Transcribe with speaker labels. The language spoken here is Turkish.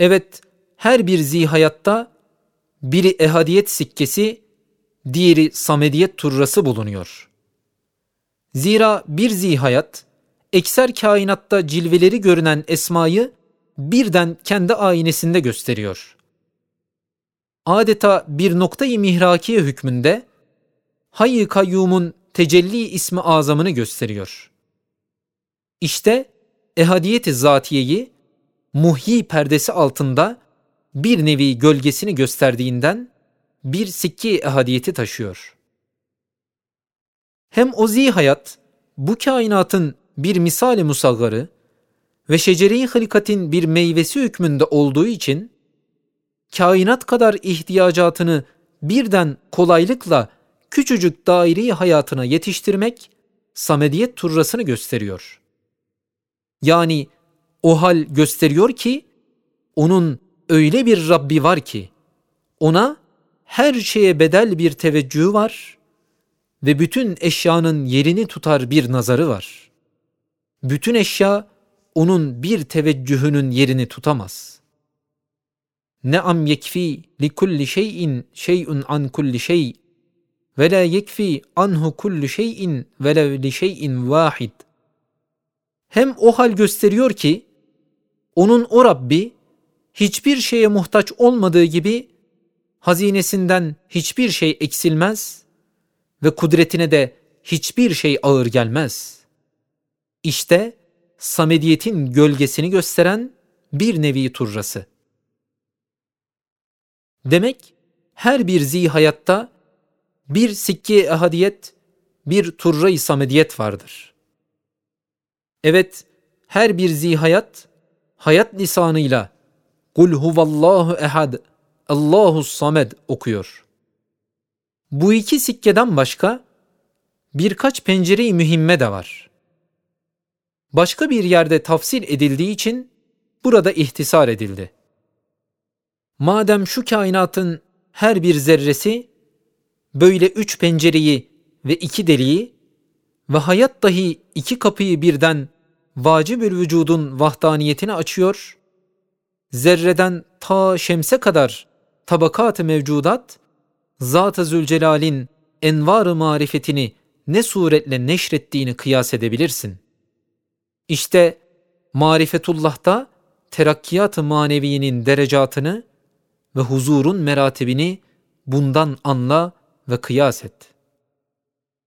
Speaker 1: Evet, her bir zihayatta biri ehadiyet sikkesi, diğeri samediyet turrası bulunuyor. Zira bir zihayat, ekser kainatta cilveleri görünen esmayı birden kendi aynesinde gösteriyor. Adeta bir noktayı mihrakiye hükmünde, Hayy Kayyum'un tecelli ismi azamını gösteriyor. İşte ehadiyeti zatiyeyi muhyi perdesi altında bir nevi gölgesini gösterdiğinden bir sikki ehadiyeti taşıyor. Hem o hayat bu kainatın bir misali musaggarı ve şecere-i hilkatin bir meyvesi hükmünde olduğu için kainat kadar ihtiyacatını birden kolaylıkla küçücük daire hayatına yetiştirmek samediyet turrasını gösteriyor. Yani o hal gösteriyor ki onun öyle bir Rabbi var ki ona her şeye bedel bir teveccühü var ve bütün eşyanın yerini tutar bir nazarı var. Bütün eşya onun bir teveccühünün yerini tutamaz. Ne am yekfi li kulli şeyin şeyun an kulli şey ve la yekfi anhu kullu şeyin velev li şeyin vahid. Hem o hal gösteriyor ki onun o Rabbi hiçbir şeye muhtaç olmadığı gibi hazinesinden hiçbir şey eksilmez ve kudretine de hiçbir şey ağır gelmez. İşte samediyetin gölgesini gösteren bir nevi turrası. Demek her bir zihayatta bir sikke ehadiyet, bir turra-i samediyet vardır. Evet, her bir zihayat, hayat lisanıyla Kul huvallahu ehad, Allahu samed okuyor. Bu iki sikkeden başka birkaç pencere-i mühimme de var. Başka bir yerde tafsil edildiği için burada ihtisar edildi. Madem şu kainatın her bir zerresi böyle üç pencereyi ve iki deliği ve hayat dahi iki kapıyı birden vacibül vücudun vahdaniyetini açıyor, zerreden ta şemse kadar tabakat-ı mevcudat, Zat-ı Zülcelal'in envar-ı marifetini ne suretle neşrettiğini kıyas edebilirsin. İşte marifetullah'ta terakkiyat-ı maneviyinin derecatını ve huzurun meratibini bundan anla ve kıyas et.